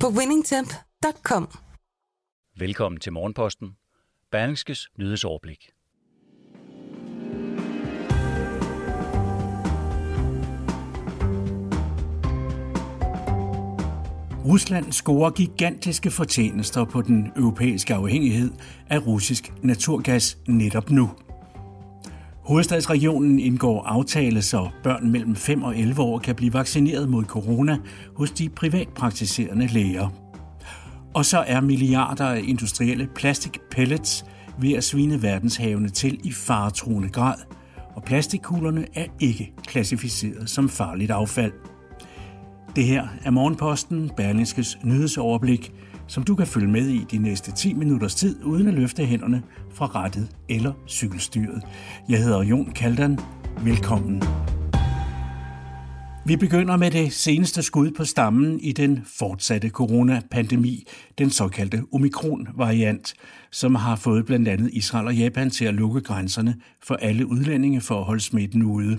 på winningtemp.com. Velkommen til Morgenposten. Berlingskes nyhedsoverblik. Rusland scorer gigantiske fortjenester på den europæiske afhængighed af russisk naturgas netop nu. Hovedstadsregionen indgår aftale, så børn mellem 5 og 11 år kan blive vaccineret mod corona hos de privatpraktiserende læger. Og så er milliarder af industrielle plastikpellets ved at svine verdenshavene til i faretruende grad, og plastikkuglerne er ikke klassificeret som farligt affald. Det her er Morgenposten, Berlingskes nyhedsoverblik, som du kan følge med i de næste 10 minutters tid, uden at løfte hænderne fra rettet eller cykelstyret. Jeg hedder Jon Kaldan. Velkommen. Vi begynder med det seneste skud på stammen i den fortsatte coronapandemi, den såkaldte omikron-variant, som har fået blandt andet Israel og Japan til at lukke grænserne for alle udlændinge for at holde smitten ude.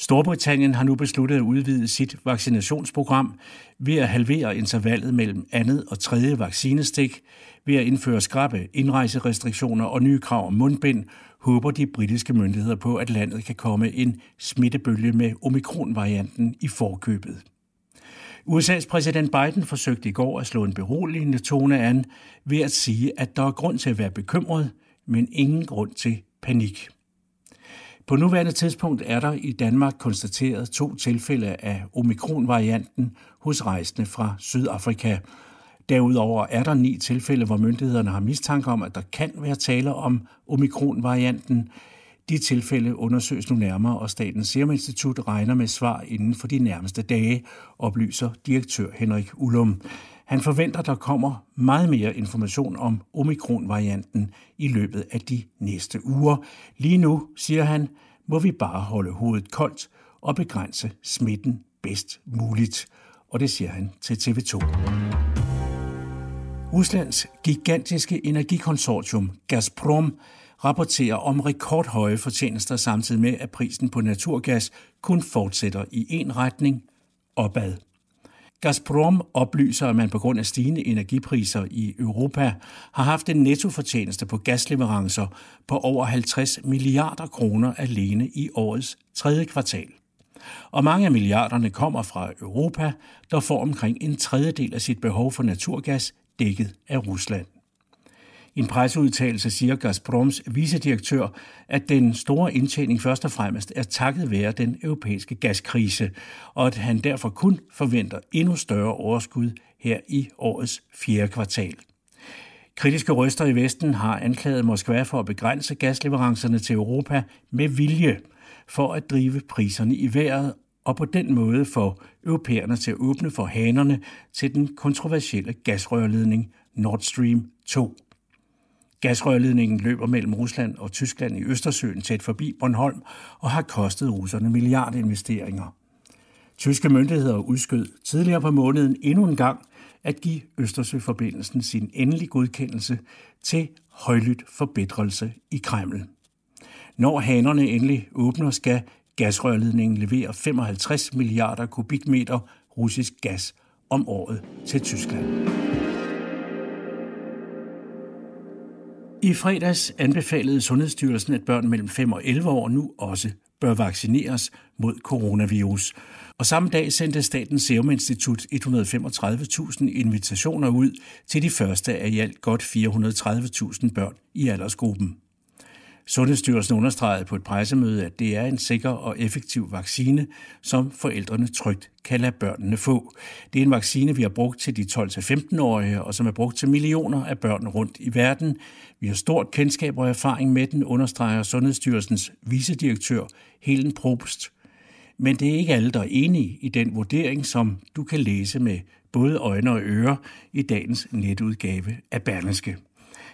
Storbritannien har nu besluttet at udvide sit vaccinationsprogram ved at halvere intervallet mellem andet og tredje vaccinestik, ved at indføre skrappe indrejserestriktioner og nye krav om mundbind, håber de britiske myndigheder på, at landet kan komme en smittebølge med omikronvarianten i forkøbet. USA's præsident Biden forsøgte i går at slå en beroligende tone an ved at sige, at der er grund til at være bekymret, men ingen grund til panik. På nuværende tidspunkt er der i Danmark konstateret to tilfælde af omikron-varianten hos rejsende fra Sydafrika. Derudover er der ni tilfælde, hvor myndighederne har mistanke om, at der kan være tale om omikron-varianten. De tilfælde undersøges nu nærmere, og Statens Serum Institut regner med svar inden for de nærmeste dage, oplyser direktør Henrik Ullum. Han forventer, der kommer meget mere information om omikron-varianten i løbet af de næste uger. Lige nu, siger han, må vi bare holde hovedet koldt og begrænse smitten bedst muligt. Og det siger han til TV2. Ruslands gigantiske energikonsortium Gazprom rapporterer om rekordhøje fortjenester samtidig med, at prisen på naturgas kun fortsætter i en retning opad. Gazprom oplyser, at man på grund af stigende energipriser i Europa har haft en nettofortjeneste på gasleverancer på over 50 milliarder kroner alene i årets tredje kvartal. Og mange af milliarderne kommer fra Europa, der får omkring en tredjedel af sit behov for naturgas dækket af Rusland. I en presseudtalelse siger Gazproms vicedirektør, at den store indtjening først og fremmest er takket være den europæiske gaskrise, og at han derfor kun forventer endnu større overskud her i årets fjerde kvartal. Kritiske røster i Vesten har anklaget Moskva for at begrænse gasleverancerne til Europa med vilje for at drive priserne i vejret og på den måde få europæerne til at åbne for hanerne til den kontroversielle gasrørledning Nord Stream 2. Gasrørledningen løber mellem Rusland og Tyskland i Østersøen tæt forbi Bornholm og har kostet russerne milliardinvesteringer. Tyske myndigheder udskød tidligere på måneden endnu en gang at give Østersøforbindelsen sin endelige godkendelse til højlydt forbedrelse i Kreml. Når hanerne endelig åbner, skal gasrørledningen levere 55 milliarder kubikmeter russisk gas om året til Tyskland. I fredags anbefalede Sundhedsstyrelsen, at børn mellem 5 og 11 år nu også bør vaccineres mod coronavirus. Og samme dag sendte Statens Serum Institut 135.000 invitationer ud til de første af i alt godt 430.000 børn i aldersgruppen. Sundhedsstyrelsen understregede på et pressemøde, at det er en sikker og effektiv vaccine, som forældrene trygt kan lade børnene få. Det er en vaccine, vi har brugt til de 12-15-årige, og som er brugt til millioner af børn rundt i verden. Vi har stort kendskab og erfaring med den, understreger Sundhedsstyrelsens vicedirektør Helen Probst. Men det er ikke alle, der er enige i den vurdering, som du kan læse med både øjne og ører i dagens netudgave af Berlingske.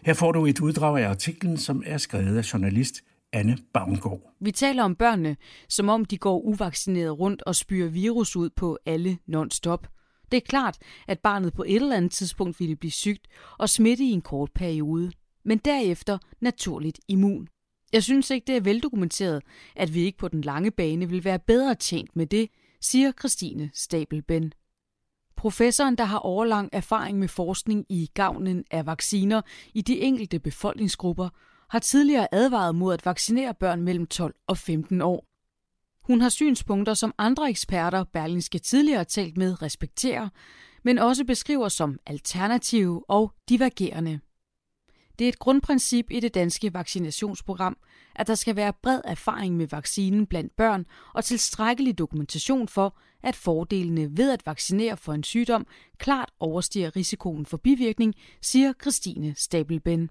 Her får du et uddrag af artiklen, som er skrevet af journalist Anne Baumgaard. Vi taler om børnene, som om de går uvaccineret rundt og spyrer virus ud på alle non-stop. Det er klart, at barnet på et eller andet tidspunkt ville blive sygt og smitte i en kort periode, men derefter naturligt immun. Jeg synes ikke, det er veldokumenteret, at vi ikke på den lange bane vil være bedre tjent med det, siger Christine Stabelben. Professoren, der har overlang erfaring med forskning i gavnen af vacciner i de enkelte befolkningsgrupper, har tidligere advaret mod at vaccinere børn mellem 12 og 15 år. Hun har synspunkter, som andre eksperter, Berlingske tidligere talt med, respekterer, men også beskriver som alternative og divergerende. Det er et grundprincip i det danske vaccinationsprogram, at der skal være bred erfaring med vaccinen blandt børn og tilstrækkelig dokumentation for, at fordelene ved at vaccinere for en sygdom klart overstiger risikoen for bivirkning, siger Christine Stabelben.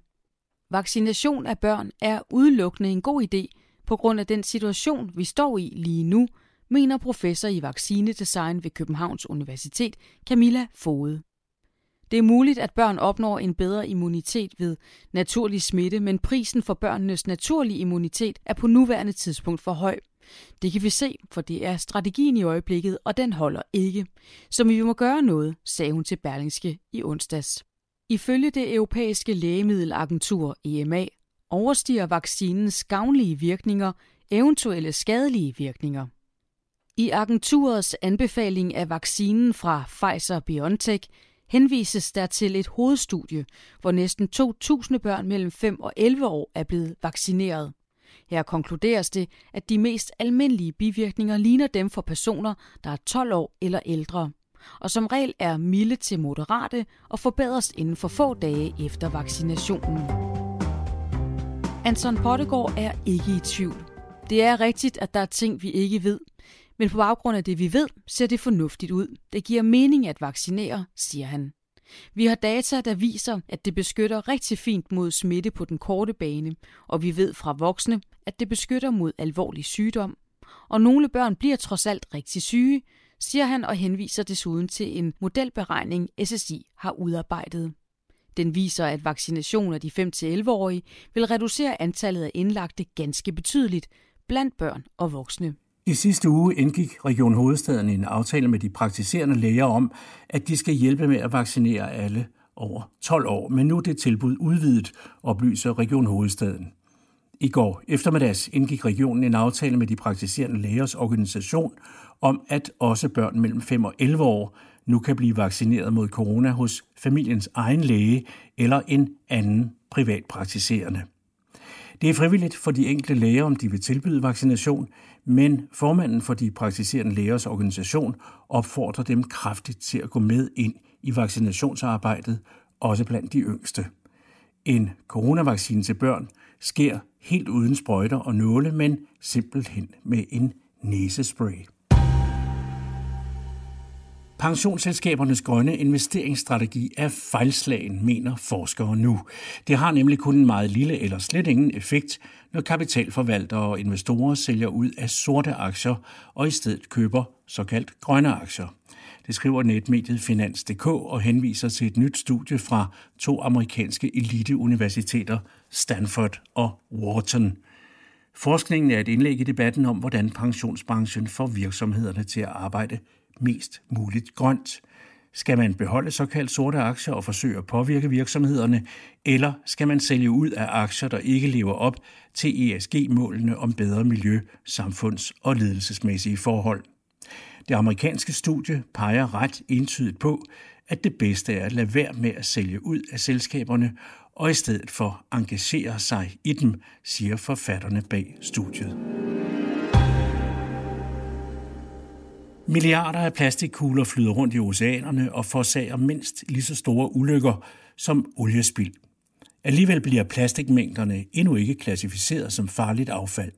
Vaccination af børn er udelukkende en god idé på grund af den situation, vi står i lige nu, mener professor i vaccinedesign ved Københavns Universitet, Camilla Fode. Det er muligt, at børn opnår en bedre immunitet ved naturlig smitte, men prisen for børnenes naturlige immunitet er på nuværende tidspunkt for høj. Det kan vi se, for det er strategien i øjeblikket, og den holder ikke. Så vi må gøre noget, sagde hun til Berlingske i onsdags. Ifølge det europæiske lægemiddelagentur EMA overstiger vaccinens gavnlige virkninger eventuelle skadelige virkninger. I agenturets anbefaling af vaccinen fra Pfizer-BioNTech henvises der til et hovedstudie, hvor næsten 2.000 børn mellem 5 og 11 år er blevet vaccineret. Her konkluderes det, at de mest almindelige bivirkninger ligner dem for personer, der er 12 år eller ældre, og som regel er milde til moderate og forbedres inden for få dage efter vaccinationen. Anton Pottegård er ikke i tvivl. Det er rigtigt, at der er ting, vi ikke ved, men på baggrund af det, vi ved, ser det fornuftigt ud. Det giver mening at vaccinere, siger han. Vi har data, der viser, at det beskytter rigtig fint mod smitte på den korte bane, og vi ved fra voksne, at det beskytter mod alvorlig sygdom. Og nogle børn bliver trods alt rigtig syge, siger han og henviser desuden til en modelberegning, SSI har udarbejdet. Den viser, at vaccination af de 5-11-årige vil reducere antallet af indlagte ganske betydeligt blandt børn og voksne. I sidste uge indgik Region Hovedstaden en aftale med de praktiserende læger om, at de skal hjælpe med at vaccinere alle over 12 år, men nu er det tilbud udvidet, oplyser Region Hovedstaden. I går eftermiddags indgik regionen en aftale med de praktiserende lægers organisation om, at også børn mellem 5 og 11 år nu kan blive vaccineret mod corona hos familiens egen læge eller en anden privatpraktiserende. Det er frivilligt for de enkelte læger, om de vil tilbyde vaccination, men formanden for de praktiserende lægers organisation opfordrer dem kraftigt til at gå med ind i vaccinationsarbejdet, også blandt de yngste. En coronavaccine til børn sker helt uden sprøjter og nåle, men simpelthen med en næsespray. Pensionsselskabernes grønne investeringsstrategi er fejlslagen, mener forskere nu. Det har nemlig kun en meget lille eller slet ingen effekt, når kapitalforvaltere og investorer sælger ud af sorte aktier og i stedet køber såkaldt grønne aktier. Det skriver netmediet Finans.dk og henviser til et nyt studie fra to amerikanske eliteuniversiteter, Stanford og Wharton. Forskningen er et indlæg i debatten om, hvordan pensionsbranchen får virksomhederne til at arbejde mest muligt grønt. Skal man beholde såkaldt sorte aktier og forsøge at påvirke virksomhederne, eller skal man sælge ud af aktier, der ikke lever op til ESG-målene om bedre miljø, samfunds- og ledelsesmæssige forhold? Det amerikanske studie peger ret entydigt på, at det bedste er at lade være med at sælge ud af selskaberne og i stedet for engagere sig i dem, siger forfatterne bag studiet. Milliarder af plastikkugler flyder rundt i oceanerne og forårsager mindst lige så store ulykker som oliespild. Alligevel bliver plastikmængderne endnu ikke klassificeret som farligt affald.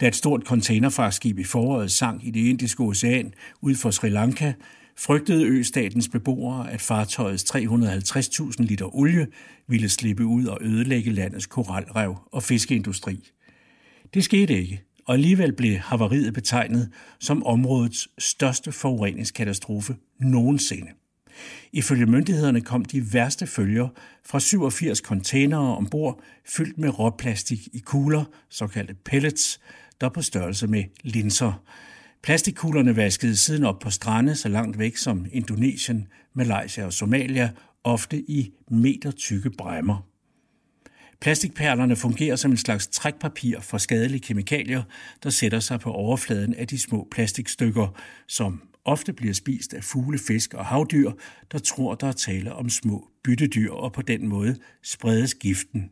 Da et stort containerfragtskib i foråret sank i det indiske ocean ud for Sri Lanka, frygtede østatens beboere, at fartøjets 350.000 liter olie ville slippe ud og ødelægge landets koralrev og fiskeindustri. Det skete ikke, og alligevel blev havariet betegnet som områdets største forureningskatastrofe nogensinde. Ifølge myndighederne kom de værste følger fra 87 containere ombord, fyldt med råplastik i kugler, såkaldte pellets, der på størrelse med linser. Plastikkuglerne vaskede siden op på strande så langt væk som Indonesien, Malaysia og Somalia, ofte i meter tykke bremmer. Plastikperlerne fungerer som en slags trækpapir for skadelige kemikalier, der sætter sig på overfladen af de små plastikstykker, som ofte bliver spist af fugle, fisk og havdyr, der tror, der er tale om små byttedyr, og på den måde spredes giften.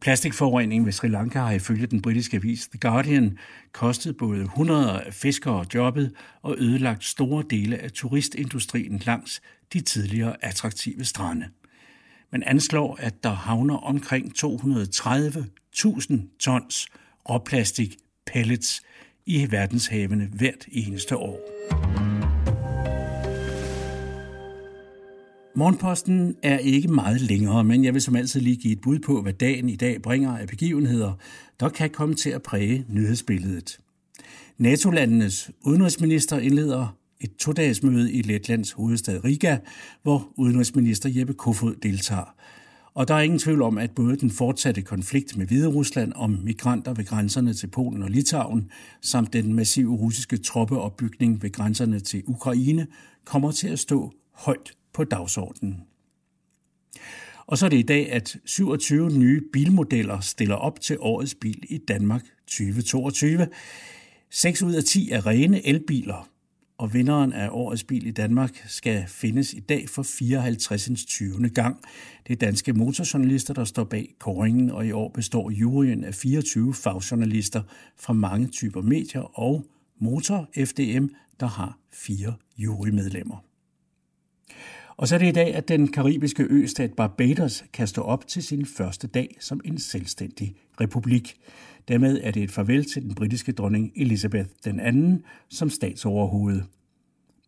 Plastikforureningen ved Sri Lanka har ifølge den britiske avis The Guardian kostet både hundreder af fiskere jobbet og ødelagt store dele af turistindustrien langs de tidligere attraktive strande. Man anslår, at der havner omkring 230.000 tons råplastik pellets i verdenshavene hvert eneste år. Morgenposten er ikke meget længere, men jeg vil som altid lige give et bud på, hvad dagen i dag bringer af begivenheder, der kan komme til at præge nyhedsbilledet. NATO-landenes udenrigsminister indleder et to-dages-møde i Letlands hovedstad Riga, hvor udenrigsminister Jeppe Kofod deltager. Og der er ingen tvivl om, at både den fortsatte konflikt med Hvide Rusland om migranter ved grænserne til Polen og Litauen, samt den massive russiske troppeopbygning ved grænserne til Ukraine, kommer til at stå højt på dagsordenen. Og så er det i dag, at 27 nye bilmodeller stiller op til årets bil i Danmark 2022. 6 ud af 10 er rene elbiler, og vinderen af årets bil i Danmark skal findes i dag for 54. 20. gang. Det er danske motorjournalister, der står bag koringen, og i år består juryen af 24 fagjournalister fra mange typer medier og Motor FDM, der har fire jurymedlemmer. Og så er det i dag, at den karibiske østat Barbados kan stå op til sin første dag som en selvstændig republik. Dermed er det et farvel til den britiske dronning Elizabeth II som statsoverhoved.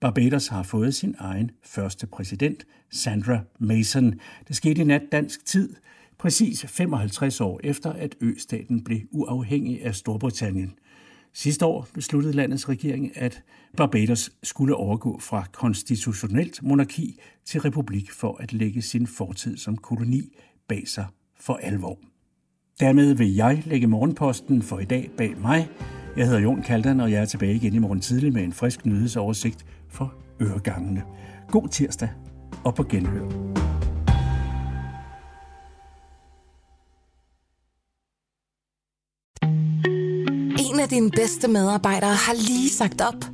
Barbados har fået sin egen første præsident, Sandra Mason. Det skete i nat dansk tid, præcis 55 år efter, at østaten blev uafhængig af Storbritannien. Sidste år besluttede landets regering, at Barbados skulle overgå fra konstitutionelt monarki til republik for at lægge sin fortid som koloni bag sig for alvor. Dermed vil jeg lægge morgenposten for i dag bag mig. Jeg hedder Jon Kaldan, og jeg er tilbage igen i morgen tidlig med en frisk nyhedsoversigt for øregangene. God tirsdag og på genhør. En af dine bedste medarbejdere har lige sagt op.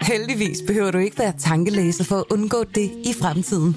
Heldigvis behøver du ikke være tankelæser for at undgå det i fremtiden.